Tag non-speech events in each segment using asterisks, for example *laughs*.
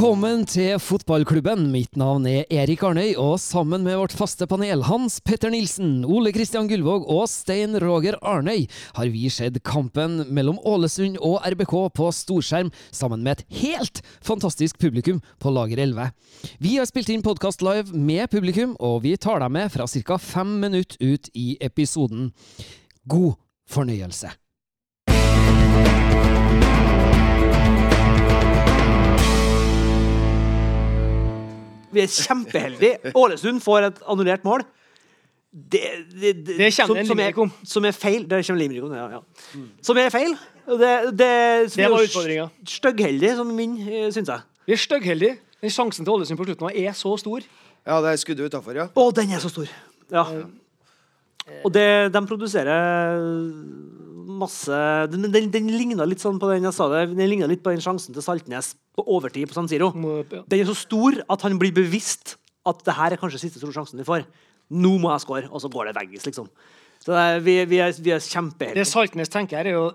Velkommen til fotballklubben. Mitt navn er Erik Arnøy, og sammen med vårt faste panel Hans Petter Nilsen, Ole Kristian Gullvåg og Stein Roger Arnøy har vi sett kampen mellom Ålesund og RBK på storskjerm sammen med et helt fantastisk publikum på Lager 11. Vi har spilt inn podkast live med publikum, og vi tar deg med fra ca. fem minutter ut i episoden. God fornøyelse. Vi er kjempeheldige. Ålesund får et annullert mål. Det, det, det, Det kommer som, en som, er, Limerick om. som er feil. Det kommer Limerick om, ja, ja. Som er feil. Det, det, Det er var utfordringa. Styggheldig, som min, eh, syns jeg. Vi er styggheldige. Den sjansen til Ålesund på slutten er så stor. Ja, det er skuddet utafor, ja. Å, den er så stor! Ja. Og det, de produserer masse Den, den, den ligna litt sånn på den jeg sa det, den ligner litt på den sjansen til Saltnes på overtid på San Siro. Den er så stor at han blir bevisst at det her er kanskje siste store sjansen vi får. Nå må jeg score, og så går det veggis, liksom. Så det er, vi, vi er, vi er Det. Saltnes tenker her, er jo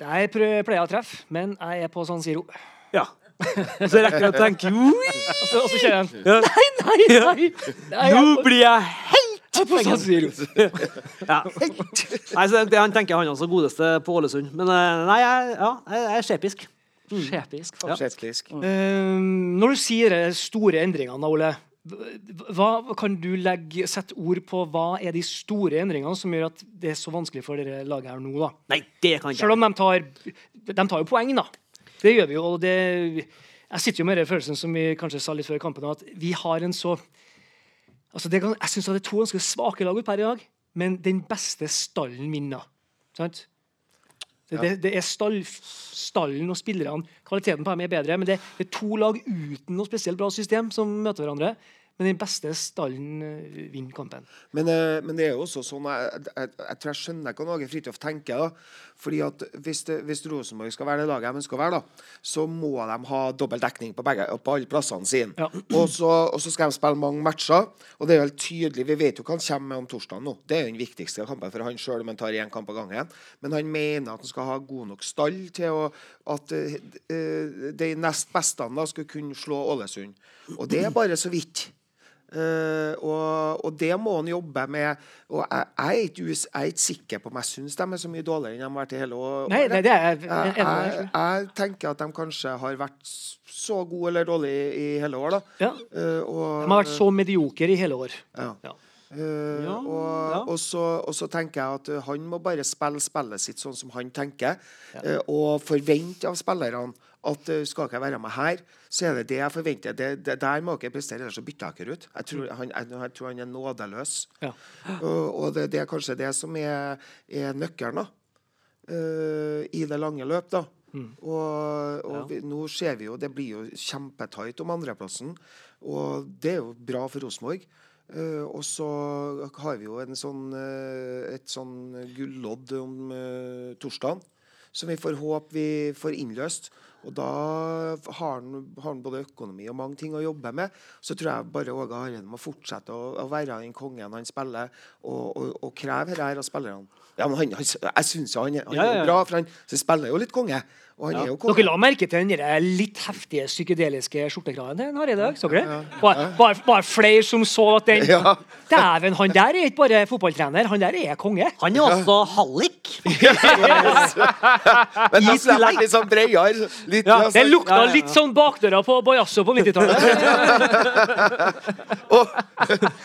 Der prø- pleier jeg å treffe, men jeg er på San Siro. Ja. Og så rekker jeg å tenke «Oi, *laughs* Og så, og så kjenner jeg *laughs* ja. Nei, nei, nei! nei Nå blir jeg helt er på San Siro. ja. Nei, så det, Han tenker han også godeste på Ålesund. Men eh, nei, jeg, ja, jeg er skjepisk. Skjepisk. Ja. Skjepisk. Um, når du sier de store endringene, Ole, hva kan du legge, sette ord på hva er de store endringene som gjør at det er så vanskelig for dere laget her nå? da? Nei, det kan ikke Selv om de tar, de tar jo poeng, da. Det gjør vi jo. og det, Jeg sitter jo med den følelsen som vi kanskje sa litt før kampen, at vi har en så altså det kan, Jeg syns det er to ganske svake lag ut per i dag, men den beste stallen vinner. Sant? Det, det, det er stall, stallen og spillerne. Kvaliteten på dem er bedre, men det, det er to lag uten noe spesielt bra system som møter hverandre. Men den beste stallen eh, vinner kampen. Men, eh, men det er jo også sånn Jeg, jeg, jeg tror jeg skjønner hva Åge Fridtjof tenker. da Fordi at Hvis, hvis Rosenborg skal være det laget de ønsker å være, da så må de ha dobbel dekning på, begge, på alle plassene sine. Ja. Og, så, og så skal de spille mange matcher. Og det er helt tydelig Vi vet jo hva han kommer med om torsdagen nå. Det er jo den viktigste kampen for han sjøl om han tar én kamp av gangen. Men han mener at han skal ha god nok stall til å, at eh, eh, de nest beste da skal kunne slå Ålesund. Og det er bare så vidt. Eh, og, og det må han jobbe med. Og jeg, jeg, er ikke, jeg er ikke sikker på om jeg syns de er så mye dårligere enn de har vært i hele år. Nei, nei, det er jeg jeg, jeg, jeg tenker at de kanskje har vært så gode eller dårlige i, i hele år. da Ja. Uh, og, De har vært så mediokre i hele år. ja. Ja. Eh, Ja, og, ja. og, så, og så tenker jeg at han må bare spille spillet sitt sånn som han tenker, eh, og forvente av spillerne at eh, skal ikke jeg være med her, så er det det jeg forventer. Det, det der må dere prestere, ellers så bytter dere ut. Jeg tror han, jeg, jeg tror han er nådeløs. Ja. Og, og det, det er kanskje det som er, er nøkkelen da, eh, i det lange løp. da. Og, og vi, nå ser vi jo det blir jo kjempetight om andreplassen, og det er jo bra for Rosenborg. Uh, og så har vi jo en sånn, uh, et sånn gullodd om uh, torsdagen, som vi får håpe vi får innløst. Og da har han, har han både økonomi og mange ting å jobbe med. Så tror jeg bare Åge Hareide må fortsette å, å være den kongen han spiller, og, og, og kreve dette av spillerne. Ja, men han, han, jeg syns han, han Ja, ja, ja. er bra, for han så spiller jo litt konge. Og han er jo konge. Dere la merke til den der litt heftige psykedeliske skjortekraven han har i dag? Så dere? Bare, bare, bare flere som så at den Ja. Dæven, han der er ikke bare fotballtrener, han der er konge. Han er også hallik. *laughs* Men da slipper han litt sånn bredere. Litt, Ja, Det sånn- lukta Ja, ja, ja. litt sånn bakdøra på Bajasso på 90-tallet. *laughs* *laughs* Å,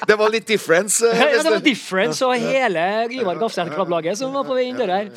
det var litt difference. eh, Ja, det var Difference og hele Ivar Gafseth Klubb-laget som var på vei inn døra her.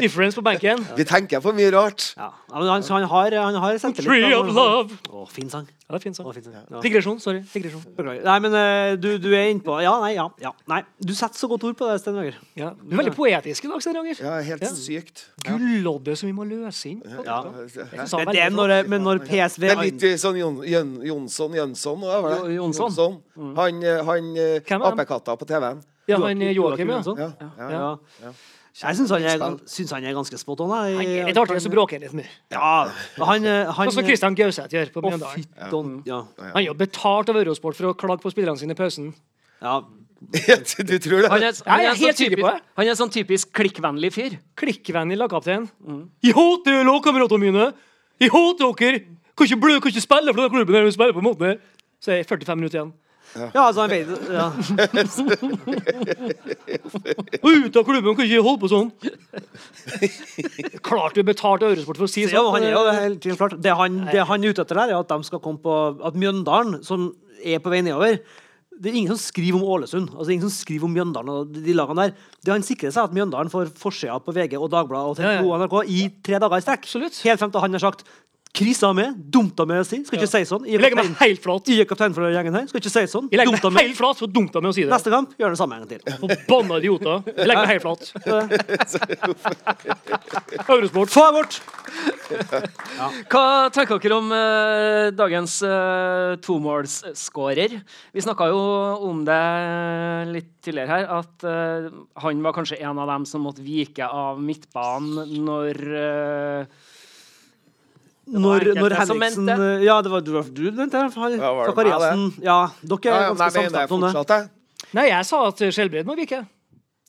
Difference på benken. Vi tenker for mye rart. Ja, men han, så han har, han har selvtillit. Tree of love. Å, fin sang. Ja, det er fint Å, sånn. fin sang. Ja. Digresjon. Sorry. Digresjon. Nei, men eh, du, du er innpå Ja, nei, ja. ja. Nei, du setter så godt ord på det, Sten Roger. Ja. Du er veldig poetisk i dag, Stein Roger. Ja, helt Ja. sykt. Gulloddet som vi må løse inn. Ja. Men det er når, men når PSV Det er litt eh, sånn Jon, Jon, Jonsson Jønsson òg, var det? Jonsson. Jonsson. Han, eh, han eh, han? apekatta på TV-en. Ja, han eh, Joakim, ja. Ja, ja. Jeg syns han, han er ganske spot on. jeg. Han er litt artig, så bråker litt mye. Ja, han, eh, han Sånn som Christian Gauseth gjør på Mjøndalen. Oh, Ja. Han er jo betalt av Eurosport for å klage på spillerne sine i pausen. ja. du tror det? Han er, Jeg han er er, sånn helt sikker på typisk, han er sånn typisk klikkvennlig fyr. Klikkvennlig lagkaptein. Jeg hater lagkameratene mine! Jeg hater dere! Kan ikke, bli- kan ikke spille for den klubben der du spiller på en måte. Så er det 45 minutter igjen. Ja, altså, han vet, ja. Og ut av klubben, kan ikke holde på sånn. Klart du betalte Øresport for å si Ja, sånn. han er jo helt tydelig klart. Det han, det han er ute etter der, er at de skal komme på At Mjøndalen, som er på vei nedover Det er ingen som skriver om Ålesund. Altså ingen som skriver om Mjøndalen og de, lagene der. Det Han sikrer seg at Mjøndalen får forsida på VG og Dagbladet og TV Ja, ja. 2 og NRK i tre dager i strekk. Absolutt. Helt frem til han har sagt Krisa med. Dumta med å si. Skal ikke si sånn. Jeg legger meg helt flat. Jeg er kaptein for gjengen her. Skal ikke si sånn. Jeg legger meg helt flat, for dumta med å si det. Neste kamp gjør det samme en gang til. Forbanna idioter. Jeg legger meg helt flat. *laughs* Eurosport. Få bort! Hva tenker dere om uh, dagens uh, tomålsskårer? Vi snakka jo om det litt tidligere her, at uh, han var kanskje en av dem som måtte vike av midtbanen når eh, Når, når Henriksen. Ja, det var du, du mente det. Ja, var det Zakariassen. Ja, dere Ja, er ja, men ganske samstemte om det. Nei, jeg sa at Skjelbred må vike.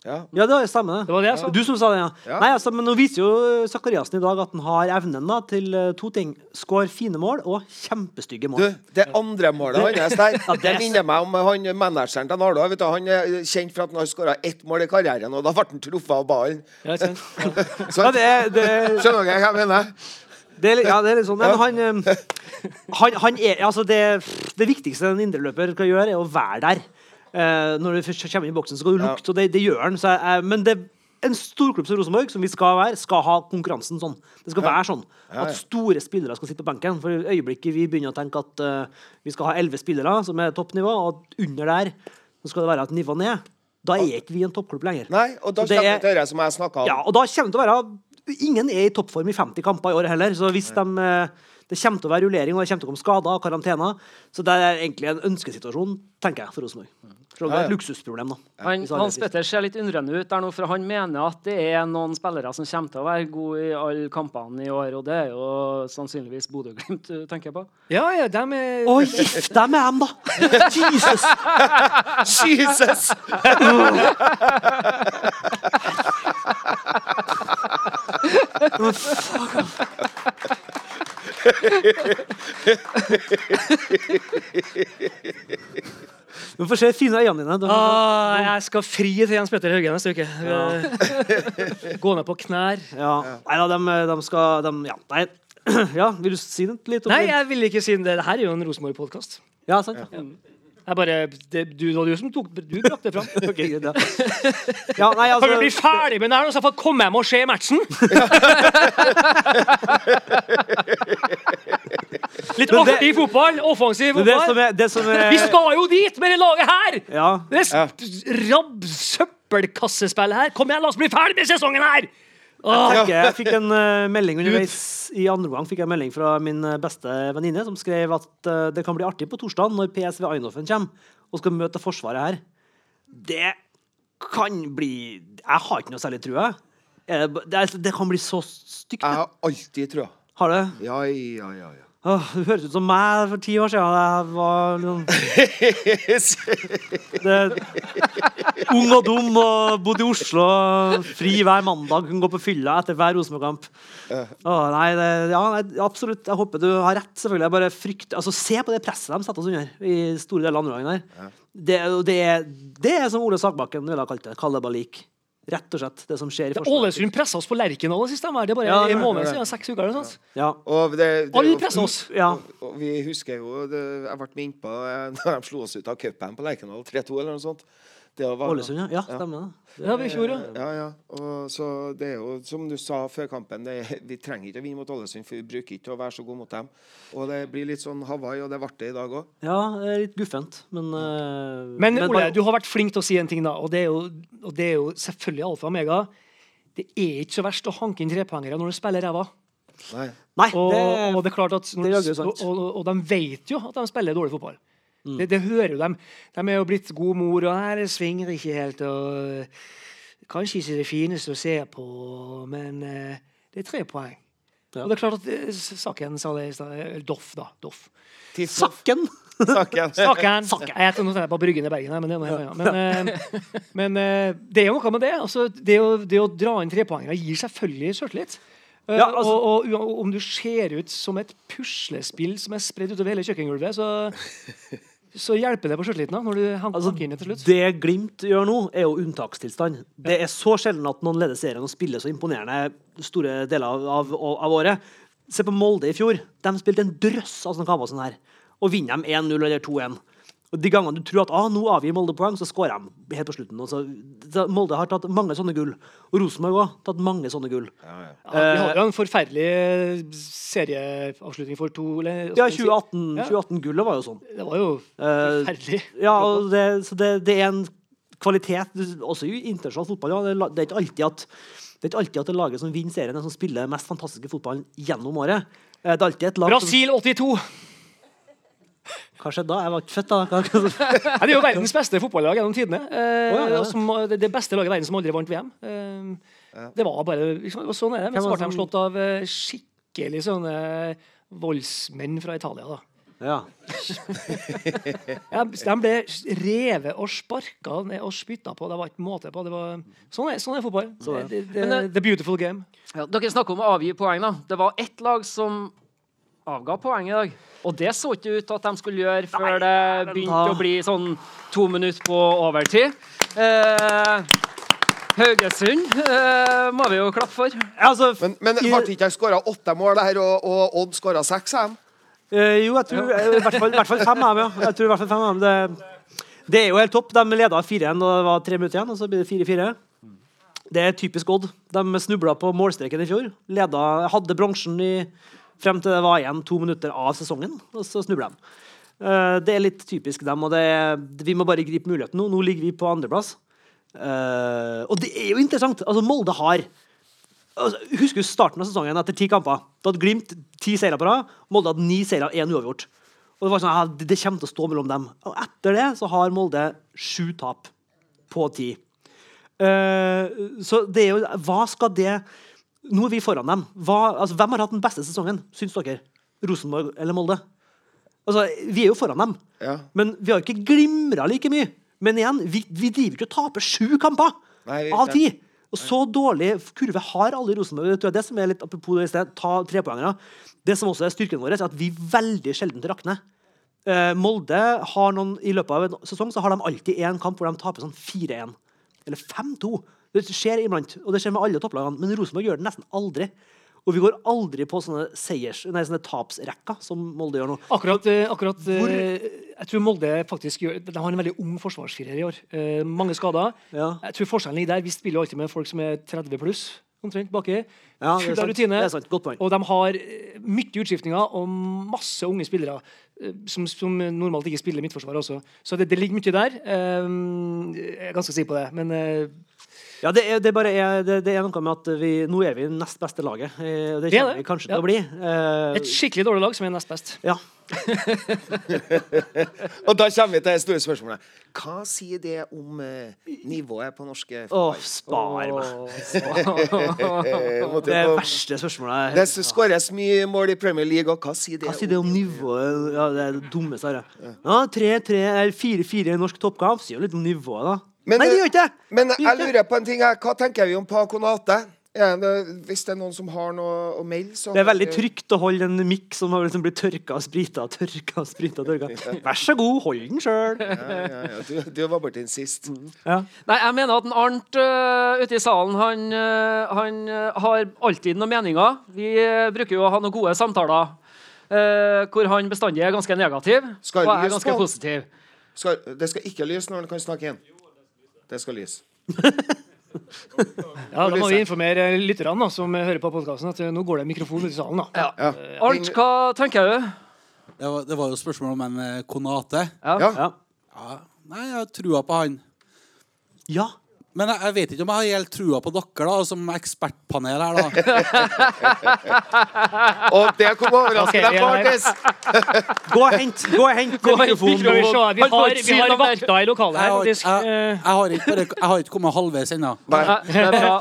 Ja. Ja, det stemmer. Det var det jeg sa. Du som sa det, ja. Ja. Nei, altså, men Nå viser jo Zakariassen i dag at han har evnen da, til eh, to ting. Skår fine mål og kjempestygge mål. Du, det andre målet hans der, *laughs* det det er- minner meg om han manageren til Nardo. vet du, Han er kjent for at han har skåra ett mål i karrieren, og da ble han truffet av ballen. Ja, *laughs* Ja, det, det, Skjønner dere hva jeg mener? Det, er ja, det er litt sånn. Men han, han, han er, altså det, det viktigste en indreløper skal gjøre, er å være der. Eh, når du først kommer inn i boksen, så skal du lukte, og det, det gjør han. Så, jeg- men det, en storklubb som Rosenborg, som vi skal være, skal ha konkurransen sånn. Det skal være sånn Ja, ja. at store spillere skal sitte på benken. For i øyeblikket vi begynner å tenke at uh, vi skal ha elleve spillere som er toppnivå, og under der så skal det være et nivå ned. Da er ikke vi en toppklubb lenger. Nei, og da kommer det er- det som jeg snakka om. Ja, og da kommer det til å være Ingen er i toppform i 50 kamper i år heller. Så hvis de, eh, det kommer til å være rullering, og det kommer til å komme skader og karantener. Så det er egentlig en ønskesituasjon, tenker jeg, for Rosenborg. Det er et luksusproblem, da. han, Hans Petter ser litt undrende ut der nå, for han mener at det er noen spillere som kommer til å være gode i alle kampene i år, og det er jo sannsynligvis Bodø-Glimt, du tenker på? Ja, ja, dem er Å, gift deg med dem, da! Jesus! *laughs* Jesus! *laughs* Du får se de fine øynene dine. Du, ah, Jeg skal fri til Jens Petter Hauge neste uke. Ja. *laughs* Gå ned på knær. ja. Nei da, de, de skal de, ja. Nei. *clears throat* ja, vil du si det litt om Nei, jeg vil ikke si det. Dette er jo en Rosenborg-podkast. Ja, sant. Ja. Jeg bare, det, du, det var du som tok Du brakte det fram. *laughs* Okay. ja. *laughs* ja, nei, Kan vi bli altså ferdig med det her så jeg får komme hjem og se matchen? *laughs* Litt det- artig fotball. Offensiv fotball. det som er, det som er Vi skal jo dit med det laget her! Ja. Det er rabb søppelkassespill her. Kom igjen, la oss bli ferdig med sesongen her! Tenker jeg, jeg fikk en uh, melding underveis i andre gang fikk jeg en melding fra min eh, beste venninne, som skrev at uh, det kan bli artig på torsdag når PSV Eindhoven kommer og skal møte Forsvaret her. Det kan bli Jeg har ikke noe særlig trua. Det, er- det kan bli så stygt. Jeg har alltid trua. Har du? Ja, ja, ja. ja. Åh, du høres ut som meg for ti år siden. Jeg var liksom *laughs* det, Ung og dum og bodde i Oslo. Fri hver mandag. Kunne gå på fylla etter hver Rosenborg-kamp. Nei, det, ja, nei, absolutt. Jeg håper du har rett. selvfølgelig. Jeg bare frykter, altså Se på det presset de setter oss under i store deler av andre gangen her. Det, det, det er som Ole Sagbakken ville ha kalt det. Kalabalik. Rett og slett. Det som skjer i Forsvaret. Ålesund pressa oss på Lerkendal sist. de var. Det er bare Ja, en er måned siden. Seks uker eller noe sånt. Ja. Og det, det, Alle pressa oss. ja. Og vi husker jo det, Jeg ble med innpå eh, *laughs* da de slo oss ut av cupen på Lerkendal 3-2 eller noe sånt. Det var, Ålesund, ja. Ja, stemmer det. Ja, vi fjor, ja. Ja, ja. Og så det er jo som du sa før kampen, det, er- vi trenger ikke å vinne mot Ålesund, for vi bruker ikke å være så gode mot dem. Og det blir litt sånn Hawaii, og det ble det i dag òg. Ja, det er litt guffent, men eh, Men Ole, bare- du har vært flink til å si en ting, da, og det er jo, og det er jo selvfølgelig alfa og omega. Det er ikke så verst å hanke inn trepoengere når du spiller ræva. Nei. Nei, Og, det, og det er klart at det er når, og, og, og de vet jo at de spiller dårlig fotball. Det, det hører jo dem. De er jo blitt god mor, og nei, det svinger ikke helt. og Kanskje ikke det fineste å se på, men eh, det er tre poeng. Ja. Og det er klart at Sakken Saken sa det i stad. Doff, da. Doff. Sakken! Sakken! *laughs* Saken. Jeg heter noe på Bryggen i Bergen, men det er noe helt annet. Men, uh, men uh, det er jo noe med det. Altså, det, å, det å dra inn trepoengere gir selvfølgelig sjøltillit. Uh, Ja, altså- og, og, og om du ser ut som et puslespill som er spredd utover hele kjøkkengulvet, så, så hjelper det på sjøltilliten når du hanker Altså, inn til slutt. det Glimt gjør nå, er jo unntakstilstand. Det er så sjelden at noen leder serien og spiller så imponerende store deler av, av, av året. Se på Molde i fjor. De spilte en drøss av sånne kamper sånn her. Og vinner de 1-0 eller 2-1. Og De gangene du tror at ah, nå avgir Molde poeng, så skårer de helt på slutten. Og så, Molde har tatt mange sånne gull. Og Rosenborg òg tatt mange sånne gull. Ja, vi hadde jo en forferdelig serieavslutning for to eller, Ja, hva skal 2018 Ja. 2018-gullet var jo sånn. Det var jo Eh, forferdelig. Ja, og det, så det, det er en kvalitet også i internasjonal fotball. Ja. Det, er det er ikke alltid at det er ikke alltid at det laget som vinner serien, er som spiller mest fantastiske fotballen gjennom året. Eh, Det er alltid et lag Brasil 82! Hva skjedde da? Jeg var ikke født da. Hva- Nei, *laughs* det er jo verdens beste fotballag gjennom tidene. Eh, oh, ja, ja. som, det, det beste laget i verden som aldri vant VM. Eh, Det var bare liksom, og Sånn er det. Men så ble de slått av eh, skikkelig sånne voldsmenn fra Italia. da. Ja. *laughs* Ja, de ble revet og sparka ned og spytta på. Det var ikke måte på. Det var, sånn, er, sånn er fotball. Så, er the, eh, the beautiful game. Ja, dere snakker om å avgi poeng. da. Det var ett lag som avga poeng i dag. Og det så ikke ut til at de skulle gjøre før det begynte da- å bli sånn to minutter på overtid. Eh, Haugesund eh, må vi jo klappe for. Altså, Men, men i- ble ikke jeg skåra åtte mål her, og, og Odd skåra seks? Eh, jo, jeg tror i hvert fall, hvert fall fem av dem, ja. Jeg tror i hvert fall fem av dem. Det, det er jo helt topp. De leda 4-1 og det var tre minutter igjen, og så blir det 4-4. Det er typisk Odd. De snubla på målstreken i fjor. Leda, hadde bronsen i, frem til det var igjen to minutter av sesongen, og så snubla de. Eh, det er litt typisk dem, og det, vi må bare gripe muligheten nå. Nå ligger vi på andreplass. Eh, og det er jo interessant. Altså, Molde har altså, Husker du starten av sesongen etter ti kamper? Da hadde Glimt ti seire på rad. Molde hadde ni seire, én uavgjort. Og Det var sånn, ja, det kommer til å stå mellom dem. Og etter det så har Molde sju tap på ti. Eh, så det er jo Hva skal det Nå er vi foran dem. Hva, altså, hvem har hatt den beste sesongen, syns dere? Rosenborg eller Molde? Altså, Vi er jo foran dem. Ja. Men vi har ikke glimra like mye. Men igjen, vi, vi driver ikke og taper sju kamper Nei, av ti. Og så dårlig kurve har alle i Rosenborg. Det det som er litt apropos det i sted, ta trepoengere. Det som også er styrken vår, er at vi veldig sjelden rakner. Eh, Molde har noen, I løpet av en sesong så har de alltid én kamp hvor de taper sånn 4-1. Eller 5-2. Det skjer iblant, og det skjer med alle topplagene. Men Rosenborg gjør det nesten aldri. Og vi går aldri på sånne, seiers, nei, sånne tapsrekker som Molde gjør nå. Akkurat, eh, akkurat eh, Jeg tror Molde faktisk gjør De har en veldig ung forsvarsfirer i år. Eh, mange skader. Ja. Jeg tror forskjellen ligger der. Vi spiller jo alltid med folk som er 30 pluss, omtrent baki. Ja, det Full av rutine. Og de har mye utskiftninger og masse unge spillere som, som normalt ikke spiller midtforsvar også. Så det, det ligger mye der. Jeg er ganske sikker på det. Men Ja, det er, det bare er, det, det er noe med at vi, nå er vi nest beste laget. Eh, og Det Det er kommer vi kanskje Ja. til å bli. Uh, et skikkelig dårlig lag som er nest best. ja. *laughs* Og da kommer vi til det store spørsmålet. Hva sier det om eh, nivået på norske Å, spar meg. *laughs* Det er Det verste spørsmålet. Det skåres mye mål i Premier League, og hva sier det Hva sier det om nivået? Ja, det er det dummeste har ja. Ja, 3-3 eller 4-4 i norsk toppkamp sier jo litt om nivået, da. Men, Nei, det eh, gjør ikke det! Men jeg lurer på en ting her. Hva tenker vi om Paconate? Det, hvis det er noen som har noe å melde, så Det er veldig trygt å holde en mikk som har liksom blitt tørka og sprita og tørka og sprita. tørka. Vær så god, hold den sjøl. Ja, ja, ja. Du, du var borti den sist. Ja. Nei, jeg mener at en Arnt uh, ute i salen han, uh, han har alltid noen meninger. Vi bruker jo å ha noen gode samtaler hvor han bestandig er ganske negativ Skal og jeg er ganske på. positiv. Skal, det skal ikke lyse når han kan snakke igjen. Det skal lyse. *laughs* Ja, Da må vi informere lytterne som hører på podkasten, at nå går det mikrofon ut i salen. da. Ja. Arnt, hva tenker du? Det var, det var jo spørsmål om en eh, Konate. Ja. Ja. Ja. Ja. Nei, jeg har trua på han. ja. Men jeg, jeg vet ikke om jeg har helt trua på dere da, som ekspertpanel her, da. *laughs* Og det kom overraskende Ok, på, *laughs* jeg- Gå og hent gå og hent mikrofonen. Vi vi har, vi har vakter i lokalet her, Jeg har, faktisk. jeg, Eh, jeg har ikke, bare, jeg har ikke kommet halvveis ennå. *laughs* Bra.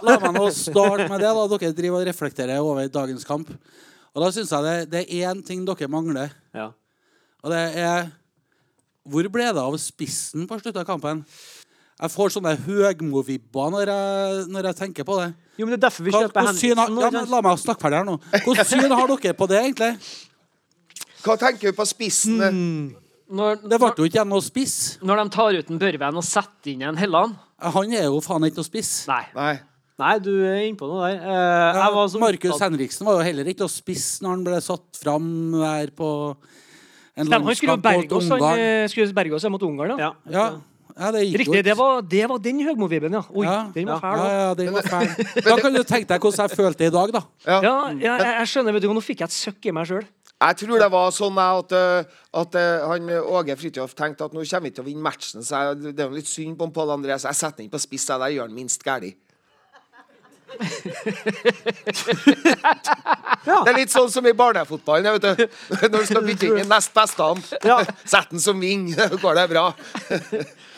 La meg nå starte med det. da Dere driver og reflekterer over dagens kamp. Og da syns jeg det, det er én ting dere mangler. Ja. Og det er Hvor ble det av spissen på slutten av kampen? Jeg får sånne Høgmo-vibber når, når jeg tenker på det. Jo, men Det er derfor vi Hva, kjøper har, Henriksen. nå, ja, men la meg snakke ferdig her nå. Hvordan syn har dere på det, egentlig? Hva tenker vi på spissen? Når, Det ble jo ikke igjen noe spiss. når de tar ut en Børven og setter inn en Helland Han er jo faen ikke noe spiss. Nei. Nei. Nei, du er inne på noe der. Eh, jeg var Markus opptatt- Henriksen var jo heller ikke noe spiss når han ble satt fram der på en Stemmer, han skulle jo landskamp berge mot oss, han skulle jo berge oss mot Ungarn. da. Ja. Ja, ja, det gikk Riktig, det var, det var den Høgmo-vibben, ja. Oi, Ja, den var fæl. Ja, ja, den var fæl. *laughs* Da kan du tenke deg hvordan jeg følte det i dag, da. Ja, jeg, jeg, jeg skjønner, vet du, Nå fikk jeg et søkk i meg sjøl. Jeg tror det var sånn at, eh, at eh, han Åge Fridtjof tenkte at nå kommer vi til å vinne matchen, så jeg, det er jo litt synd på Pål André, så jeg setter ham inn på spiss. Jeg, der gjør han minst galt. Det er litt sånn som i barnefotballen. Vet du. Når du skal bytte inn den nest beste ja. Sett den som ving, *laughs* går det bra.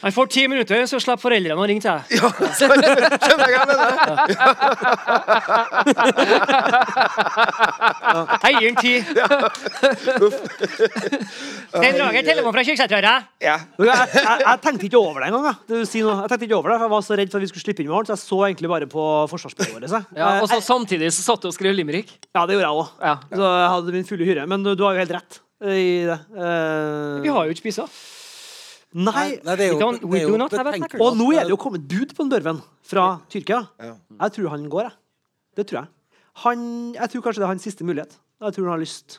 Han får ti minutter, så slipper foreldrene å ringe til deg. Ja, skjønner jeg hva jeg? Jeg gir ham ti. Stein Roger, telefon fra Kyrksæterøra. Ja. Jeg, jeg, jeg tenkte ikke over det engang. jeg. Jeg tenkte ikke over det, for jeg var så redd for at vi skulle slippe inn mål. Så jeg så egentlig bare på forsvarsspillet vårt. seg. Ja, og så Eh, Samtidig så satt du og skrev limerick. ja, det gjorde jeg òg. Ja. Så jeg hadde min fulle hyre. Men du, du har jo helt rett eh, i det. Uh... Vi har jo ikke spisa. Nei. Nei, det er jo, We do not have a betenkelig. Og nå er det jo kommet bud på en Børven fra Tyrkia. Jeg tror han går, jeg. Det tror jeg. Han, jeg tror kanskje det er hans siste mulighet. Jeg tror han har lyst.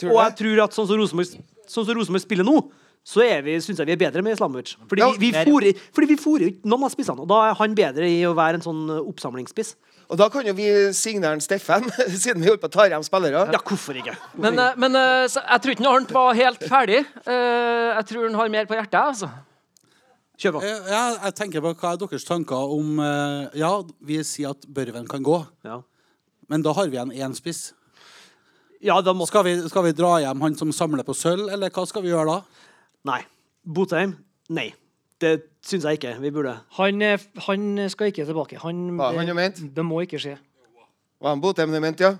Tror Og jeg tror at sånn som Rosenborg, sånn som Rosenborg spiller nå, så syns synes jeg vi er bedre med Islamovic. Fordi Ja, vi, vi fôrer, fordi vi fôrer jo ikke noen av spissene, og da er han bedre i å være en sånn uh, oppsamlingsspiss. Og da kan jo vi signere Steffen, *laughs* siden vi holder på å ta hjem spillere. Ja, hvorfor ikke? Men, eh, men eh, jeg tror ikke Arnt var helt ferdig. Eh, Jeg tror han har mer på hjertet. altså. Kjør på. Eh, Ja, jeg tenker på hva er deres tanker om eh, Ja, vi sier at Børven kan gå, Ja, men da har vi en én spiss. ja da må Skal vi, skal vi dra hjem han som samler på sølv, eller hva skal vi gjøre da? Nei. Botheim? Nei. Det syns jeg ikke vi burde. Han, eh, han skal ikke tilbake. Han, Hva han jo ment? Det må ikke skje. Var han Botheim du mente, ja?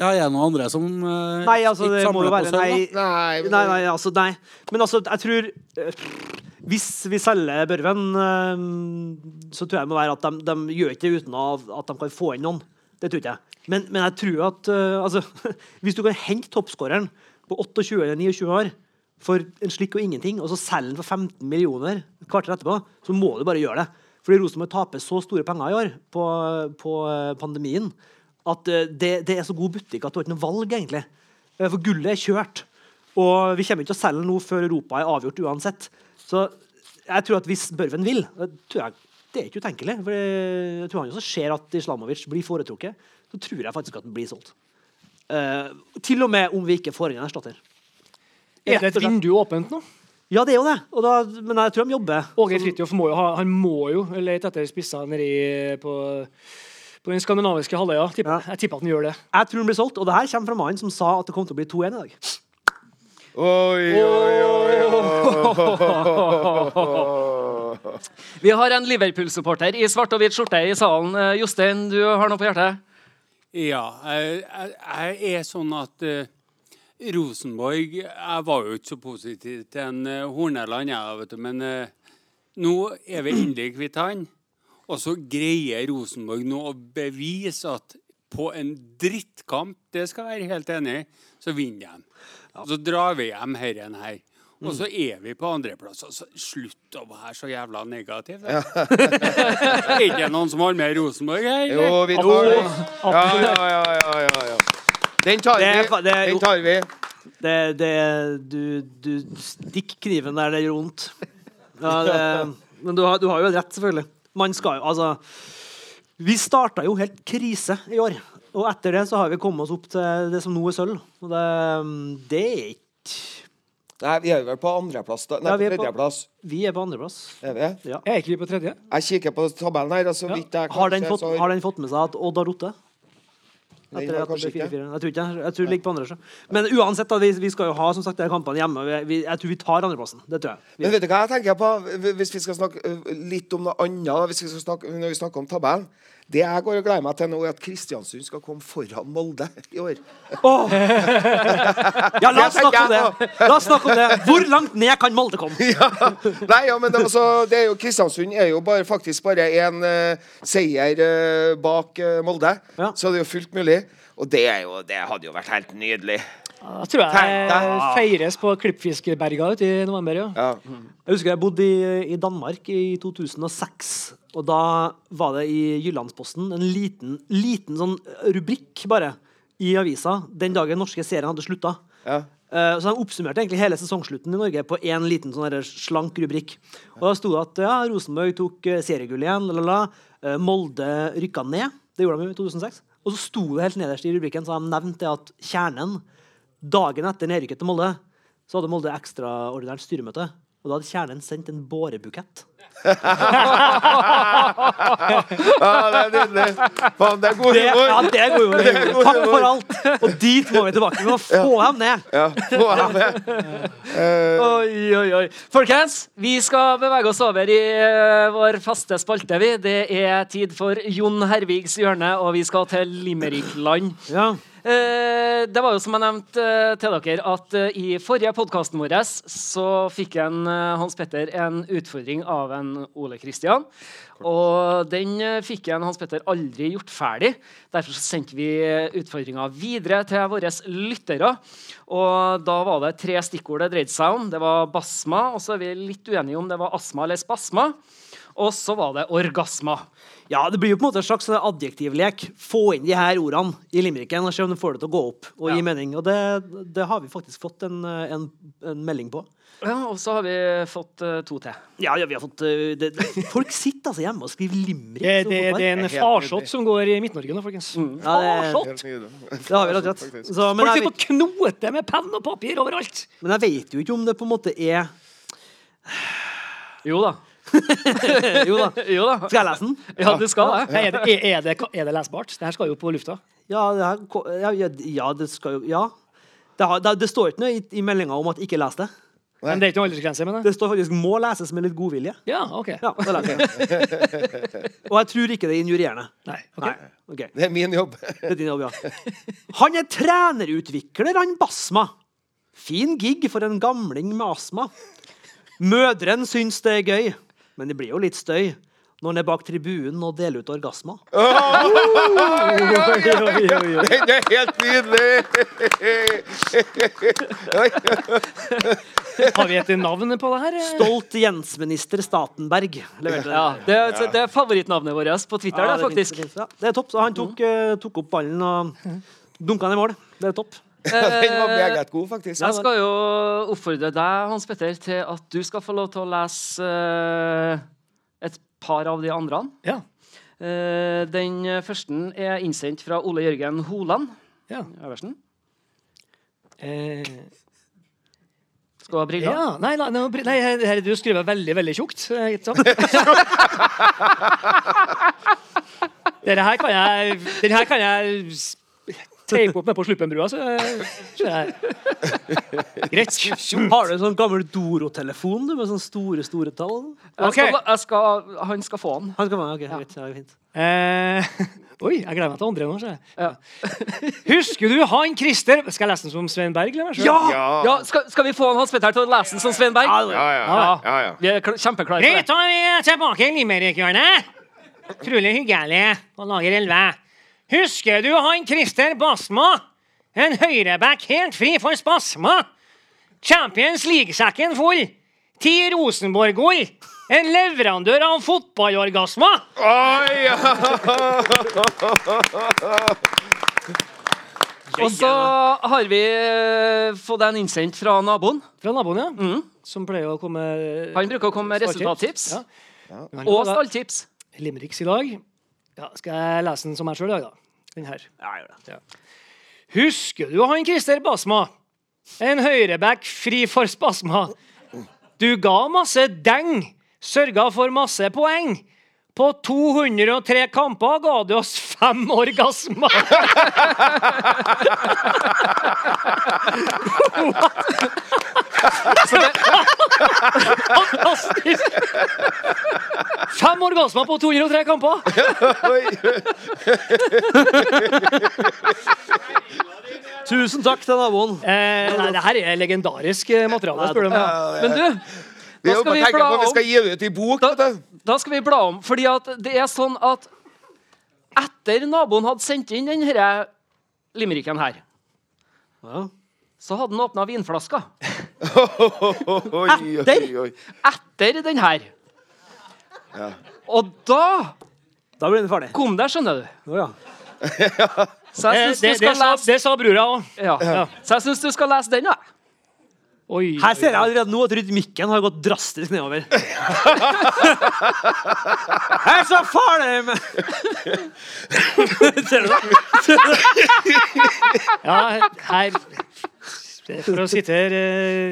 Ja, er det noen andre som uh, Nei, altså, det må jo være nei. Nei, men- Nei, nei, altså, nei. Men altså, jeg tror uh, Hvis vi selger Børven, så tror jeg det må være at de, de gjør ikke det uten av at de kan få inn noen. Det tror ikke jeg. Men, men jeg tror at altså, *laughs* Hvis du kan hente toppskåreren på 28 eller 29 år for en slikk og ingenting, og så selger den for 15 millioner et kvarter etterpå, så må du bare gjøre det. Fordi Rosenborg taper så store penger i år på, på eh, pandemien at eh, det, det er så god butikk at du har ikke noe valg, egentlig. Eh, For gullet er kjørt. Og vi kommer ikke til å selge noe før Europa er avgjort uansett. Så jeg tror at hvis Børven vil jeg, Det er ikke utenkelig. For jeg tror han også ser at Islamovic blir foretrukket. Så tror jeg faktisk at den blir solgt. Uh, til og med om vi ikke får inn en erstatter. Er det et vindu åpent nå? Ja, det er jo det. Og da, men jeg tror de jobber. Åge Fridtjof må jo ha Han må jo lete etter spisser nedi på, på den skandinaviske halvøya. Ja. Ja. Jeg tipper at han gjør det. Jeg tror den blir solgt. Og det her kommer fra mannen som sa at det kom til å bli 2-1 i dag. Oi, oi, oi, oi. Vi har en Liverpool-supporter i svart og hvit skjorte i salen. Eh, Jostein, du har noe på hjertet? Ja, jeg, jeg, jeg er sånn at eh, Rosenborg Jeg var jo ikke så positiv til en uh, Horneland, jeg, vet du, men eh, nå er vi endelig kvitt han. Og så greier Rosenborg nå å bevise at på en drittkamp, det skal jeg være helt enig i, så vinner de. Så drar vi hjem herren her. Og så er vi på andreplass. Altså, slutt å være så jævla negativ. Ja. *laughs* er ikke noen som har med Rosenborg her? Jo, vi tar det. Ja, ja, ja, ja, ja, ja. Den tar Det vi. det Den tar vi. Det, det, du, du stikker kniven der det gjør vondt. Ja, det, men du har, du har jo rett, selvfølgelig. Man skal jo, altså Vi starta jo helt krise i år. Og etter det så har vi kommet oss opp til det som nå er sølv. Og det, det er ikke Nei, vi er vel på andreplass. da. Nei, Ja, vi på tredjeplass. Vi er på andreplass. Er vi? Ja. Er ikke vi på tredje? Jeg kikker på tabellen her, Altså, ja. vidt jeg Har den, fått, så- har den fått med seg at Odd har rotet? Den Etter at det ble 4-4. Jeg tror ikke Jeg tror det ligger på andre. så. Men uansett, da, vi, vi skal jo ha som sagt, de kampene hjemme. Vi, vi, jeg tror vi tar andreplassen. Det tror jeg. Vi, Men vet du hva jeg tenker på, hvis vi skal snakke litt om noe annet, hvis vi skal snakke, når vi snakker om tabellen? Det jeg går og gleder meg til nå, er at Kristiansund skal komme foran Molde i år. Ja, la *laughs* oss snakke om det. La oss snakke om det. Hvor langt ned kan Molde komme? *laughs* ja. Nei, ja, men det, altså, det er jo, Kristiansund er jo bare, faktisk bare en uh, seier uh, bak uh, Molde. Ja. Så det er jo fullt mulig. Og det, er jo, det hadde jo vært helt nydelig. Da tror jeg det feires på Klippfiskberga ute i november. ja. Ja. Jeg husker jeg bodde i, i Danmark i 2006. Og da var det i Jyllandsposten en liten, liten sånn rubrikk bare i avisa den dagen norske serien hadde slutta. Ja. Eh, Så de oppsummerte egentlig hele sesongslutten i Norge på én liten sånn slank rubrikk. Og Da sto det at ja, Rosenborg tok eh, seriegull igjen. La, la, la. Eh, Molde rykka ned. Det gjorde de i 2006. Og så sto det helt nederst i rubrikken så de nevnte det at Kjernen Dagen etter nedrykket til Molde så hadde Molde ekstraordinært styremøte. Og da hadde Kjernen sendt en bårebukett. Ja, det er nydelig. Faen, det er god humor. ja, humor. det går jo. Det er god Takk humor. for alt. Og dit må vi tilbake. Vi må få ham ned. Ja, få ham ned. Uh. Oi, oi, oi. Folkens, vi skal bevege oss over i uh, vår faste spalte. vi. Det er tid for Jon Hervigs hjørne, og vi skal til Limerickland. Ja. Eh, det var jo som jeg nevnte eh, til dere, at eh, i forrige podkasten vår så fikk en, eh, Hans Petter en utfordring av en Ole Kristian. Og den eh, fikk en Hans Petter aldri gjort ferdig. Derfor så sendte vi utfordringa videre til våre lyttere. Og da var det tre stikkord det dreide seg om. Det var basma, og så er vi litt uenige om det var astma eller spasma. Og så var det orgasma. Ja, Det blir jo på en måte en slags adjektivlek. Få inn de her ordene i limericken og se om du får det til å gå opp og Ja. gi mening. Og det, det har vi faktisk fått en, en, en melding på. Ja, Og så har vi fått uh, to til. Ja, ja vi har fått uh, det, Folk sitter altså hjemme og skriver limerick. Det, det, det er en farsott som går i Midt-Norge nå, folkens. ja, det, Farsott! det har vi rett og slett. Så, men, Folk sitter og knoter med penn og papir overalt. men jeg vet jo ikke om det på en måte er Jo da. *laughs* Jo da. Jo da. Skal jeg lese den? Ja, du skal det. Er det, er, er, det, er det lesbart? Det her skal jo på lufta. Ja, det, her, ja, ja, ja, det skal jo Ja. Det, har, det, det står ikke noe i, i meldinga om at ikke les det. Men det er ikke noen aldersgrense med det? Det står faktisk 'må leses med litt godvilje'. Ja, OK. Ja, det leser jeg. *laughs* Og jeg tror ikke det er injurierende. Nei, ok. Nei. okay. Det er min jobb. *laughs* Det er din jobb, ja. Han er trenerutvikler, han Basma. Fin gig for en gamling med astma. Mødren syns det er gøy, men det blir jo litt støy når han er bak tribunen og deler ut orgasmer. *laughs* Det er helt nydelig! *laughs* Har vi et navn på det her? Stolt Jens-minister Statenberg det. Ja, det, er- det er favorittnavnet vårt på Twitter. Ja, det, det, faktisk. finnes, det. Ja, det er topp. Så han tok, eh, tok opp ballen og dunka den i mål. Det er topp. *laughs* Den var meget god, faktisk. Jeg skal jo oppfordre deg, Hans Petter, til at du skal få lov til å lese eh, par av de andre. Ja. Uh, den første er innsendt fra Ole Jørgen Holand. Ja. Øversten. Eh, Skal du ha briller? ja. Nei, nei, nei, nei her, her, du skriver veldig, veldig tjukt. Dette? *laughs* Denne her kan jeg, den her kan jeg teipe opp med på Sluppenbrua, så eh, det. Greit. Har du en sånn gammel Doro-telefon du, med sånne store, store tall? Jeg skal, jeg skal, han skal få den. Han skal være, ok, greit, ja, fint. Eh, *laughs* oi, jeg gleder meg til andre nå. ser jeg. Husker du han Christer Skal jeg lese den som Svein Berg? Eller? Ja! Ja, skal, skal vi få han Hans Petter til å lese den som Svein Berg? Ja, ja. ja, ja. Vi er kl- kjempeklare for Greit, det. da er vi tilbake i Limerick-hjørnet. Utrolig hyggelig på lager 11. Husker du han Christer Basma? En høyreback helt fri for spasma. Champions League-sekken full. Ti Rosenborg-gull. En leverandør av fotballorgasmer. Oi. Og så har vi eh, fått en innsendt fra naboen. Fra naboen, ja. Som pleier å komme Han bruker å komme med resultattips. Ja. Ja. Og stalltips. Limericks i dag. Ja, skal jeg lese den som meg sjøl i dag, da? Den her. Ja, gjør det. Husker du han Christer Basma? En høyreback fri for spasma. Du ga masse deng, sørga for masse poeng. På 203 kamper ga du oss fem orgasmer. *laughs* Fantastisk! Fem orgasmer på 203 kamper! Tusen takk til naboen. Eh, nei, det her er legendarisk eh, materiale, spør du meg. Men du, da skal vi bla om vi skal gi det ut i bok. vet. Da skal vi bla om, fordi at det er sånn at etter naboen hadde sendt inn denne limericken her, så hadde han åpna vinflaska. Oi. Etter den her. Og da Da blir den ferdig. kom der, skjønner du. Oh, ja. *laughs* Så jeg syns det, du skal lese det sa brura òg. ja. Så jeg synes du skal lese den, da. Oi. Her ser jeg allerede nå at rytmikken har gått drastisk nedover. *laughs* Jeg er så farlig med *laughs* Ser du det? Ja, her For å sitere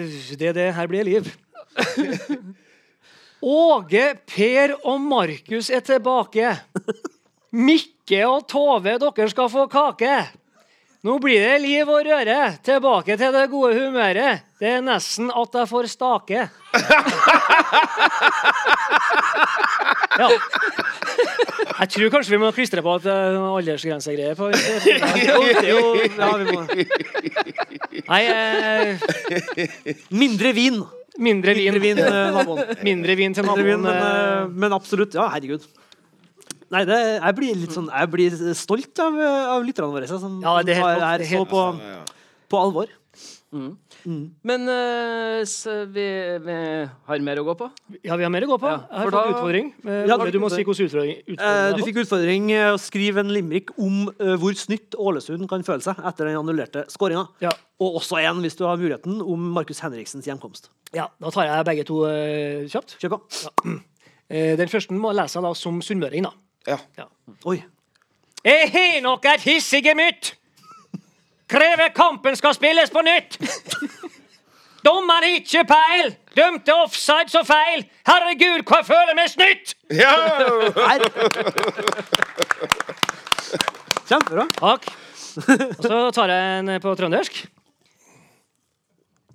eh, det det her blir liv. *laughs* Åge, Per og Markus er tilbake. Mikke og Tove, dere skal få kake. Nå blir det liv og røre. Tilbake til det gode humøret. Det er nesten at jeg får stake. Ja. Jeg tror kanskje vi må klistre på at *laughs* det er noen aldersgrensegreier på Jo, jo ja, vi må. Nei, eh, Mindre vin. mindre vin. Mindre vin, eh, naboen. Mindre vin til Mindre vin, naboen. men, eh, eh, men absolutt. Ja, herregud. Nei, det, jeg blir litt sånn Jeg blir stolt av, av lytterne våre som Ja, det er helt tar klart, her er så på, på alvor. Men uh, så vi, vi har mer å gå på. Ja, vi har mer å gå på. Ja, Jeg har for fått da- utfordring. Eh, Ja, du, du må si hvordan utfordring, utfordring Eh, du fikk utfordring å skrive en limerick om hvor snytt Ålesund kan føle seg etter den annullerte skåringa. Ja. Og også en, hvis du har muligheten, om Markus Henriksens hjemkomst. ja, Da tar jeg begge to uh, kjapt. Kjør på. Eh, den første må jeg lese da som sunnmøring. da. Ja. Oi. Jeg har nok et hissig gemytt. Krever kampen skal spilles på nytt. Dommeren ikke peil. Dømte offside så feil. Herregud, hva jeg føler meg snytt! Ja! Kjempebra. Takk. Og så tar jeg en på trøndersk.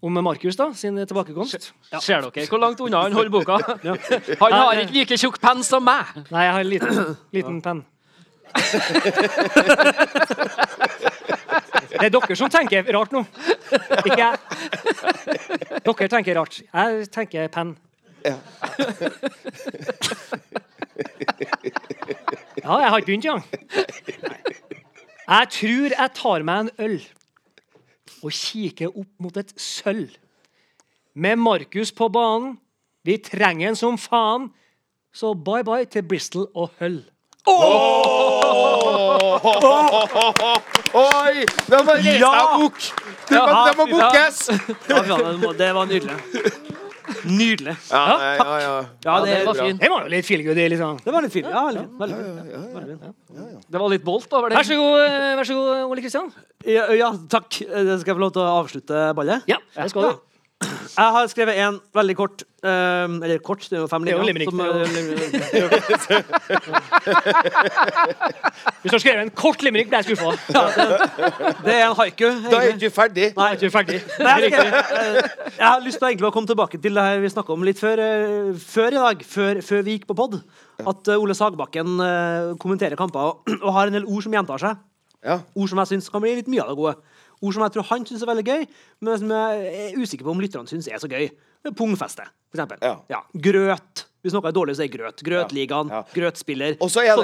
Om Markus, da, sin tilbakekomst. Ser dere hvor langt unna han holder boka? *laughs* Han har ikke like tjukk penn som meg. Nei, jeg har en liten, liten penn. *laughs* Det er dere som tenker rart nå. Ikke jeg. Dere tenker rart. Jeg tenker penn. Ja. Ja, jeg har ikke begynt engang. Jeg tror jeg tar meg en øl og kikker opp mot et sølv. Med Markus på banen. Vi trenger en som faen. Så bye bye til Bristol og Hull. Oi! Må reise Ja! deg bok! Det må, det må bookes! Ja, fy faen, det må- det var nydelig. Nydelig. Ja, ja, ja, ja. Ja, det, det var fint. Det var jo litt feelgood. det, Liksom. Det var litt fint. Ja, veldig fint. Veldig fint. Det var litt bolt over Vær så god, eh, vær så god Ole Kristian. Ja, ja, takk. Eh, Skal jeg få lov til å avslutte ballet? Ja, det skal du. Jeg har skrevet en veldig kort um, Eller kort, det er jo fem Det er linjer. limerick, som, det Hvis du har skrevet en kort limerick, blir jeg skuffa. Det er en haiku. Da er egentlig. ikke du ferdig. Nei, du er ferdig. Nei, jeg, eh, jeg har lyst til å egentlig komme tilbake til det her vi snakka om litt før, eh, før i dag. Før, før vi gikk på pod. At eh, Ole Sagbakken eh, kommenterer kamper og, *clears throat* og har en del ord som gjentar seg. Ja. Ord som jeg syns kan bli litt mye av det gode. Ord som jeg tror han syns er veldig gøy, men som jeg er usikker på om lytterne syns er så gøy. Pungfeste, for eksempel. Ja. Grøt. Hvis noe er dårlig, så er det grøt. Grøtligaen. Ja. Grøtspiller. Og så er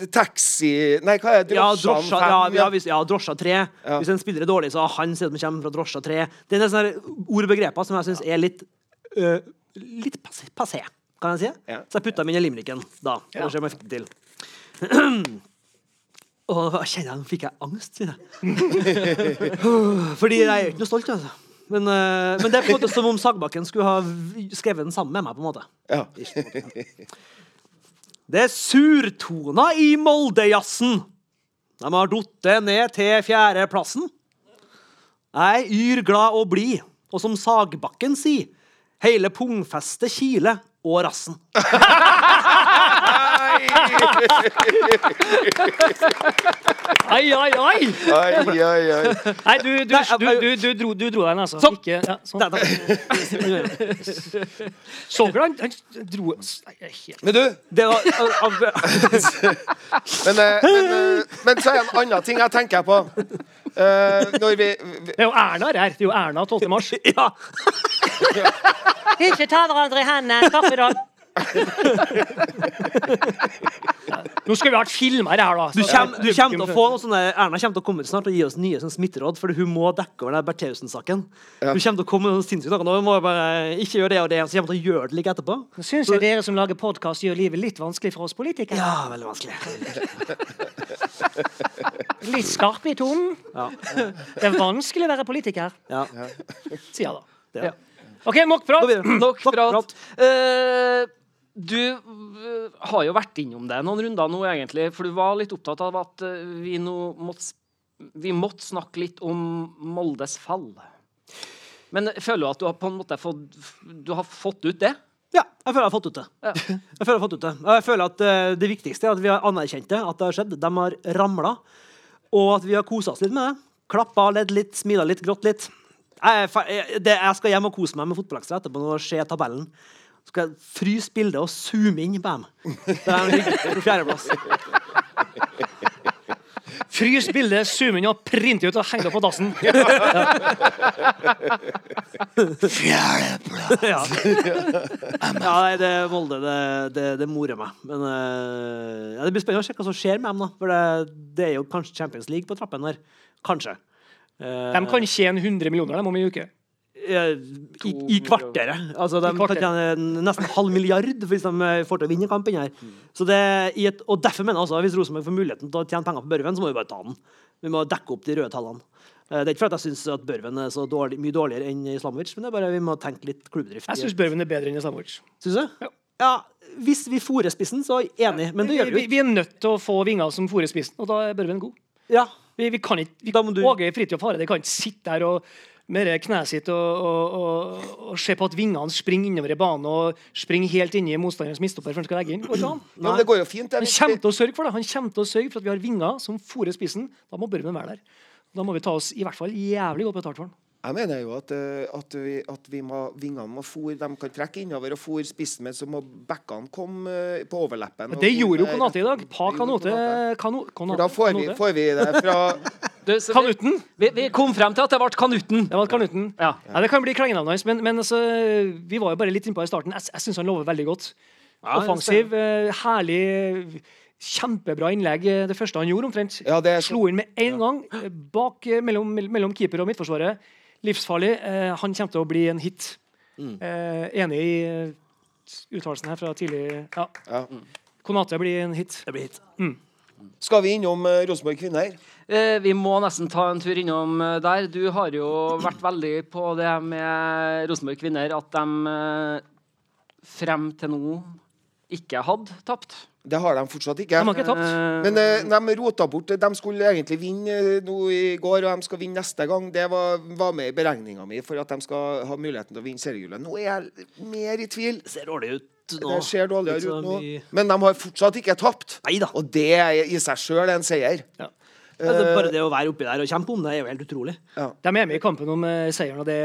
det taxi... Nei, hva er det? Ja, drosja, ja, ja, hvis, ja, drosja 3. Ja. Hvis en spiller er dårlig, så har han sett at han kommer fra drosja 3. Det er sånne ord og begreper som jeg syns er litt uh, Litt passé, kan jeg si. Ja. Så jeg putta dem inn i limericken da. Ja. Ja. Se om jeg fikk det til. *clears throat* Og kjenner jeg, nå fikk jeg angst, sier jeg. *laughs* Fordi jeg er ikke noe stolt, altså. Men, øh, men det er på en måte som om Sagbakken skulle ha skrevet den sammen med meg. på en måte Ja. *laughs* Det er surtoner i Moldejazzen. De har datt ned til fjerdeplassen. Jeg er yr, glad og blid, og som Sagbakken sier, hele pungfestet kiler og rassen. *laughs* *laughs* Ai, ai, ai! Ai, ai, ai. Nei, du, du, du, du, du, dro, du dro deg altså. Sånn. Ikke, ja, sånn. *laughs* Dere han, han dro Nei, jeg er helt Men du, Det var *laughs* men, eh, men, eh, men så er det en annen ting jeg tenker på. Eh, når vi, vi Det er jo Erna her. Det er jo Erna 12. mars. Ja. Ikke ta hverandre i hendene. Takk for i dag. *laughs* Nå skulle vi hatt det her, da. Du kommer, du kommer til å få noe sånne, Erna kommer til å komme ut snart og gi oss nye sånne smitteråd, for hun må dekke over den Bertheussen-saken. Hun kommer til å komme med sinnssyke noe. Nå må bare ikke gjøre det og det, så kommer hun til å gjøre det like etterpå. Nå syns jeg dere som lager podkast, gjør livet litt vanskelig for oss politikere. Ja, veldig vanskelig. *laughs* Litt skarp i tonen. Ja. Det er vanskelig å være politiker, Ja. sier jeg da. Det. Ja. OK, nok prat. Gå videre. Nok Nok prat. Eh, du eh, har jo vært innom det noen runder nå, egentlig. For du var litt opptatt av at eh, vi nå måtte, vi måtte snakke litt om Moldes fall. Men føler du at du har på en måte fått, du har fått ut det? Ja, jeg føler jeg har fått ut det. Ja. *laughs* Jeg føler jeg har fått ut det. Jeg føler at eh, det viktigste er at vi har anerkjent det, at det har skjedd. De har ramla, og at vi har kosa oss litt med det. Klappa, ledd litt, smila litt, grått litt. Jeg, jeg, det, jeg skal hjem og kose meg med fotballekstra etterpå og se tabellen. Så skal jeg fryse bildet og zoome inn på dem. Der de ligger på fjerdeplass. Frys bildet, zoom inn og print ut og heng det på dassen. *laughs* ja. ja, nei, det Molde, det, det, det morer meg. Men eh, ja, det blir spennende å se hva som skjer med dem. da For det, det er jo kanskje Champions League på trappen der. Kanskje. Eh, De kan tjene 100 millioner dem om en uke. Eh, i, I kvarteret. Altså, de tjene nesten halv milliard hvis de eh, får til å vinne kampen her. Så det, i et, og derfor mener jeg også, hvis Rosenborg får muligheten til å tjene penger på Børven, så må vi bare ta den. Vi må dekke opp de røde tallene. Eh, Det er ikke fordi jeg syns at Børven er så dårlig, mye dårligere enn Islamovic, men det er bare vi må tenke litt klubbdrift. Jeg syns Børven er bedre enn Islamovic. Syns du? Ja. Hvis vi fôrer spissen, så er jeg enig, men det gjør vi jo ikke. vi er nødt til å få vinger som fôrer spissen, og da er Børven god. Ja. Vi, vi kan ikke vi, du- Åge Fridtjof Hareide kan ikke sitte der og med det kneet sitt og, og, og, og se på at vingene springer innover i banen og springer helt inn i motstanderens midtstopper før han skal legge inn. Går *clears throat* ja, det går jo fint. Han kommer til å sørge for det. Han kommer til å sørge for at vi har vinger som fôrer spissen. Da må Børven være der. Da må vi ta oss i hvert fall jævlig godt betalt for den. Jeg mener jo at, eh, at, vi, at vi må, vingene må fôre De kan trekke innover og fôre spissen, men så må bekkene komme eh, på overleppen. Det gjorde jo fôre- Konate i dag. Pa kanote Kanote. For da får vi, får vi det fra *laughs* Du, kanuten? vi, vi, vi kom frem til at det ble Kanuten. Det var Kanutten. Ja. Ja, det kan bli klengenavnet hans, men, men altså, vi var jo bare litt innpå i starten. Jeg, jeg syns han lover veldig godt. Ja, Offensiv, eh, herlig, kjempebra innlegg. eh, Det første han gjorde, omtrent. Ja, det er Slo inn med en gang eh, bak, mellom, mellom keeper og midtforsvaret. Livsfarlig. Han kommer til å bli en hit. Mm. enig i uttalelsen her fra tidlig. Ja. Ja. Konate blir en hit. Det blir hit. Skal vi innom Rosenborg kvinner? Eh, vi må nesten ta en tur innom eh, der. Du har jo vært veldig på det med Rosenborg kvinner, at de eh, frem til nå ikke hadde tapt. Det har de fortsatt ikke. De har ikke tapt. Men de rota bort. De skulle egentlig vinne nå i går, og de skal vinne neste gang. Det var, var med i beregninga mi for at de skal ha muligheten til å vinne seriegullet. Nå er jeg mer i tvil. Det ser dårlig ut nå. Det ser dårligere ut nå. Men de har fortsatt ikke tapt. Neida. Og det er i seg sjøl en seier. Altså, bare det å være oppi der og kjempe om det, er jo helt utrolig. De er med i kampen om eh, seieren, og det,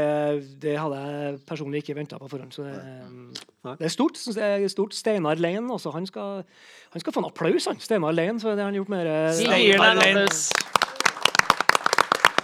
det hadde jeg personlig ikke venta på forhånd. Så det, det er stort. Synes jeg er stort. Steinar Lein også. Han skal, han skal få en applaus, han. Steinar Lein, for det har gjort med det. Steinar Lein.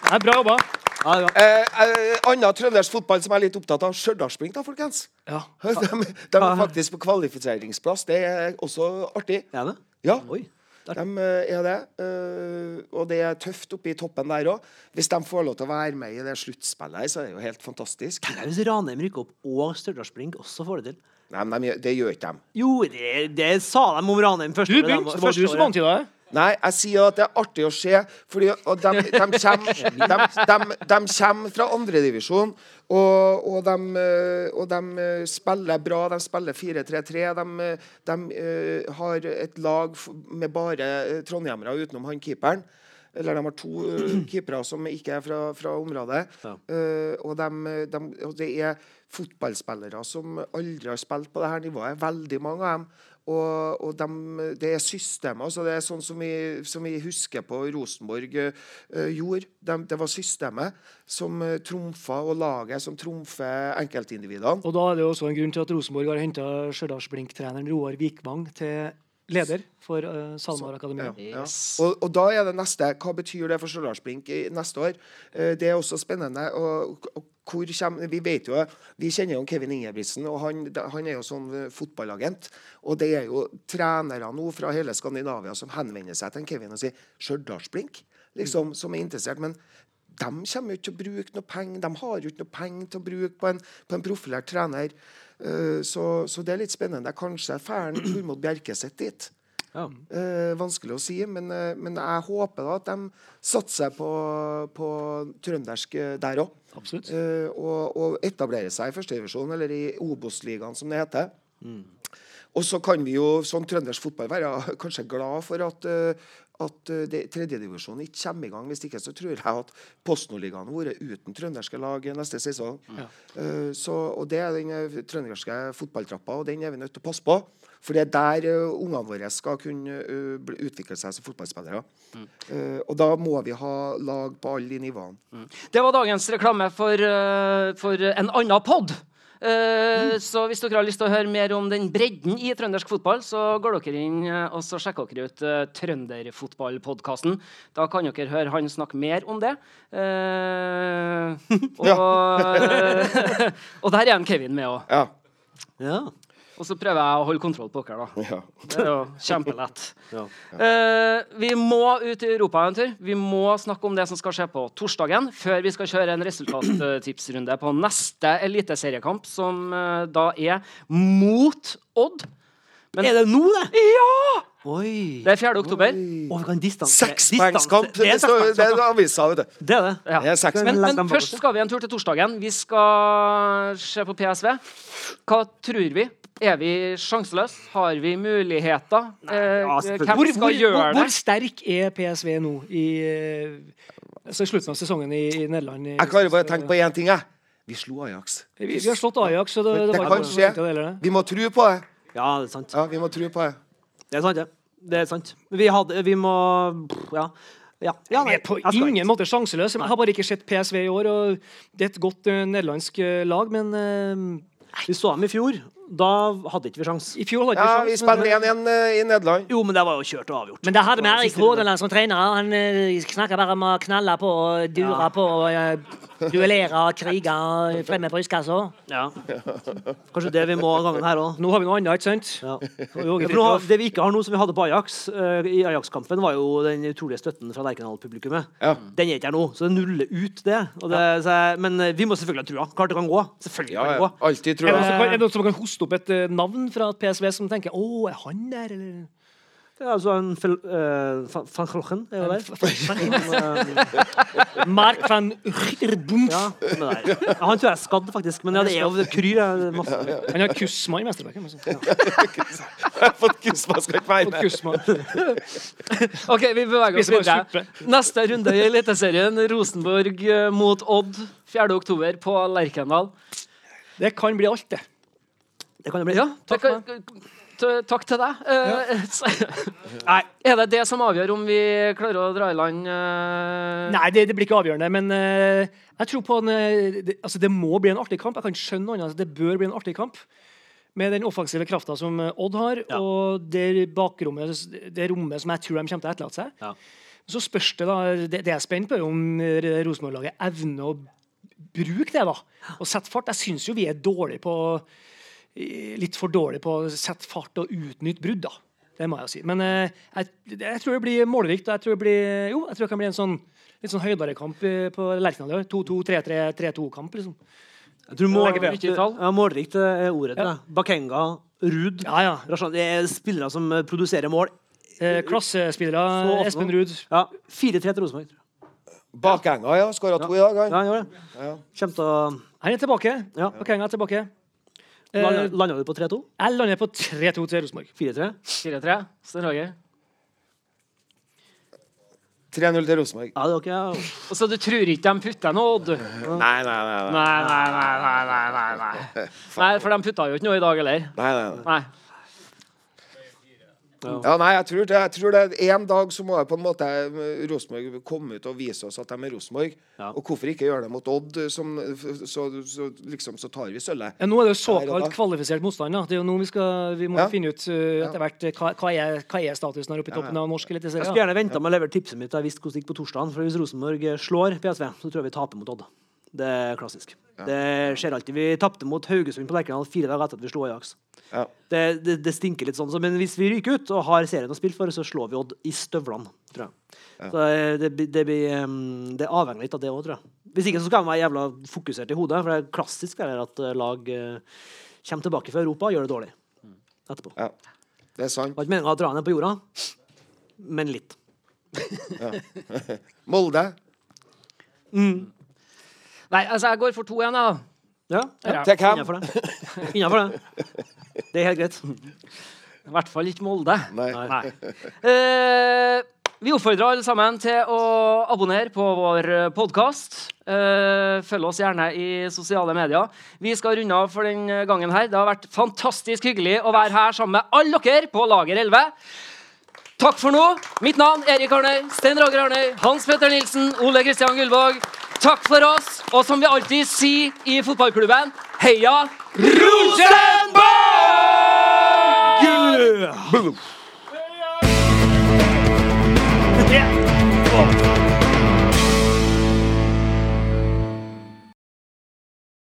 Det er bra jobba. Ja, ja. Eh, eh, Annen trøndersk fotball som jeg er litt opptatt av, Stjørdalsblink, da, folkens. Ja. De, de er faktisk på kvalifiseringsplass. Det er også artig. Er det? Ja, Oi. De eh, er det. Eh, og det er tøft oppe i toppen der òg. Hvis de får lov til å være med i det sluttspillet, her, så er det jo helt fantastisk. Tenk hvis Ranheim rykker opp og Stjørdalsblink også får det til. Nei, men de, det gjør ikke de. Jo, det, det sa de om Ranheim første Du året Det var du som antyda det. Nei, jeg sier at det er artig å se, fordi og de, de, kommer, de, de, de kommer fra andredivisjon, og, og, de, eh, og de eh, spiller bra. De spiller 4-3-3. De, de har et lag med bare eh, trondhjemmere utenom han keeperen. Eller de har to *clears throat* keepere som ikke er fra, fra området. Ja. Og, de, de, og det er fotballspillere som aldri har spilt på dette nivået. Veldig mange av dem. Og, og de, det er systemer. altså Det er sånn som vi, som vi husker på Rosenborg uh, gjorde. De, det var systemet som uh, trumfa, og laget som trumfer enkeltindividene. Og da er det også en grunn til at Rosenborg har henta Stjørdals-Blink-treneren Roar Vikvang til leder for uh, SalMar Akademiet. Ja, ja. Og, og da er det neste Hva betyr det for Stjørdals-Blink neste år? Uh, det er også spennende. Og, og kommer, vi vet jo, vi kjenner jo Kevin Ingebrigtsen, og han, han er jo sånn eh, fotballagent. Og det er jo trenere nå fra hele Skandinavia som henvender seg til Kevin og sier 'Stjørdalsblink', liksom, som er interessert. Men de kommer jo ikke til å bruke noe penger. De har jo ikke noe penger til å bruke på en, på en profilert trener. Eh, så, så det er litt spennende. Kanskje drar *clears throat* Tormod Bjerkeseth dit. Ja. Eh, vanskelig å si, men, eh, men jeg håper da at de satser på, på trøndersk eh, der òg. Eh, og, og etablerer seg i førstedivisjon, eller i Obos-ligaen, som det heter. Og så kan vi jo som trøndersk fotball være *laughs* kanskje glad for at, eh, at eh, tredjedivisjonen ikke kommer i gang. Hvis ikke så tror jeg at Post-Nord-ligaen har vært uten trønderske lag neste sesong. Eh, så, og det er den eh, trønderske fotballtrappa, og den er vi nødt til å passe på. For det er der uh, ungene våre skal kunne uh, utvikle seg som fotballspillere. Eh, og da må vi ha lag på alle de nivåene. Det var dagens reklame for, for en annen pod. Eh, Så hvis dere har lyst til å høre mer om den bredden i trøndersk fotball, så går dere inn eh, og så sjekker dere ut uh, Trønderfotballpodkasten. Da kan dere høre han snakke mer om det. Uh, *laughs* og, *laughs* og der er en Kevin med òg. Ja. Ja. Og så prøver jeg å holde kontroll på dere, da. ja. Det er jo kjempelett. *laughs* Ja. Uh, vi må ut i Europa en tur. Vi må snakke om det som skal skje på torsdagen, før vi skal kjøre en resultattipsrunde på neste eliteseriekamp, som uh, da er mot Odd. Men- Er det nå, det? Ja! Oi. Det er 4. oktober. Å, vi kan distanse Sekspoengskamp! Det, Det er det er avisa, vet du. Det er det. Ja. Det er. Men, men først skal vi en tur til torsdagen. Vi skal se på PSV. Hva tror vi? Er vi sjanseløse? Har vi muligheter? Nei, ja, hvem skal hvor, gjøre hvor, det? hvor sterk er PSV nå i eh, altså slutten av sesongen i, i Nederland? i- Jeg klarer bare å tenke på én ting, jeg. Vi slo Ajax. Vi, vi har slått Ajax, så det, det, Det kan skje. Vi må tro på det. Ja, det er sant. Ja, vi må tro på det. Det er sant, det. Det er sant. Vi, hadde, vi må Ja. ja. ja Vi er på ingen ikke- måte sjanseløse. Jeg har bare ikke sett PSV i år. og Det er et godt uh, nederlandsk uh, lag, men uh, Vi så dem i fjor. Da hadde ikke vi sjans. i fjor hadde Ja, vi sjans, vi spilte 1-1 eh, i Nederland. Jo, men det var jo kjørt og avgjort. Men det hadde vi Erik. Hordaland som trener. Han uh, snakker bare om å knalle på og dure Ja. på og duellere og krige fremme på huskassa. Ja. Kanskje det vi må gangen her òg. Nå har vi noe annet, ikke sant? Ja. Nå, det vi ikke har nå, som vi hadde på Ajax, uh, i Ajax-kampen, var jo den utrolige støtten fra Lerkendal-publikummet. Ja. Den er ikke her nå, så det nuller ut det. Og det så jeg, men eh, vi må selvfølgelig ha trua. Klart det kan gå. Selvfølgelig kan det ja. gå. Alltid Er det, noen som kan, er det noen som kan hoste opp et eh, navn fra PSV som tenker 'Å, er han der', eller Er altså en fil, uh, van van Glochen er jo der. Mark van Ritterbund. ja, ja, han tror jeg er skadd, faktisk. Men ja, det er jo det kryr. ja, det er. Han har Kusma i mesterbacken. Ja. Jeg *laughs* har fått kusma, skal ikke være med. *laughs* Ok, vi beveger oss videre. Neste runde i Eliteserien. Rosenborg eh, mot Odd 4. oktober på Lerkendal. Det kan bli alt, det. Det kan det bli. Ja, Takk Det t- takk til deg. Eh, *laughs* *laughs* Nei, er det det som avgjør om vi klarer å dra i land eh, Nei, det, det blir ikke avgjørende, men eh, jeg tror på en eh, det, altså, det må bli en artig kamp. Jeg kan skjønne noe annet. Det bør bli en artig kamp. Med den offensive krafta som eh, Odd har, Ja. og det bakrommet, det rommet som jeg tror de kommer til å etterlate seg. Ja. Så spørs det, da Det, det jeg er spent på, er om eh, Rosenborg-laget evner å bruke det, da. Og sette fart. Jeg syns jo vi er dårlige på eh, Litt for dårlig på å sette fart og utnytte brudd, da. Det må jeg jo si. Men eh, jeg, jeg tror det blir målrikt. og Jeg tror det blir, jo, jeg tror det kan bli en sånn litt sånn høydere kamp eh, på Lerkendal. i år. 2-2, 3-3, 3-2-kamp, liksom. Jeg tror målrikt, ja, målrikt er ordet til Ja. det. Bakenga, Ruud Ja, ja. Rashan, Det er spillere som eh, produserer mål. Eh, klassespillere. Espen. Ruud. Ja, 4-3 til Rosenborg. Bakenga, ja. Skåra to i dag, Ja, han. gjorde det. Ja. Til å Han er tilbake. Ja. Bakenga er tilbake. Eh, Landa landa du på 3-2? jeg lander på 3-2 til Rosenborg. 4-3? 4-3? Sten Roger? 3-0 til Rosenborg. Ja, det var ikke Og så du tror ikke de putter noe, Odd? Nei, Nei, nei, nei. nei. nei, nei, nei, nei, nei, *laughs* nei. nei for de putta jo ikke noe i dag heller. nei, nei, nei. Nei. Ja, nei, jeg tror det, jeg tror det En dag så må jeg på en måte eh, Rosenborg komme ut og vise oss at de er Rosenborg. Ja. Og hvorfor ikke gjøre det mot Odd, som, så, så, liksom, så tar vi sølvet. Ja, nå er det jo såkalt kvalifisert motstand. Da. Det er jo nå Vi, skal, vi må Ja. finne ut uh, etter hvert uh, hva, hva, er, hva er statusen her oppe i toppen av norsk Jeg skulle gjerne venta med å levere tipset mitt da jeg visste hvordan det gikk på torsdag. For hvis Rosenborg eh, slår PSV, så tror jeg vi taper mot Odd. Det er klassisk. Det skjer alltid. Vi tapte mot Haugesund på Lerkendal fire dager etter at vi slo Ajax. Ja. Det, det, det stinker litt sånn. Men hvis vi ryker ut og har serien å spille for, så slår vi Odd i støvlene, tror jeg. Så eh, det, blir- det, blir, det avhenger litt av det òg, tror jeg. Hvis ikke så skal man være jævla fokusert i hodet. For det er klassisk eller at eh, lag eh, kommer tilbake fra Europa og gjør det dårlig etterpå. Ja, det er sant. Var ikke meninga å dra ned på jorda, men litt. *laughs* Molde. Nei, altså, jeg går for to igjen, jeg, da. Ja, Ja. Til hvem? Innafor det. Innenfor det. Det er helt greit. I hvert fall ikke Molde. Nei. Nei. Eh, vi oppfordrer alle sammen til å abonnere på vår podkast. Eh, følg oss gjerne i sosiale medier. Vi skal runde av for den gangen her. Det har vært fantastisk hyggelig å være her sammen med alle dere på Lager 11. Takk for nå. Mitt navn Erik Arnøy, Stein Roger Arnøy, Hans Petter Nilsen, Ole Kristian Gullvåg. Takk for oss. Og som vi alltid sier i fotballklubben, heia Rosenborg! Yeah! Yeah!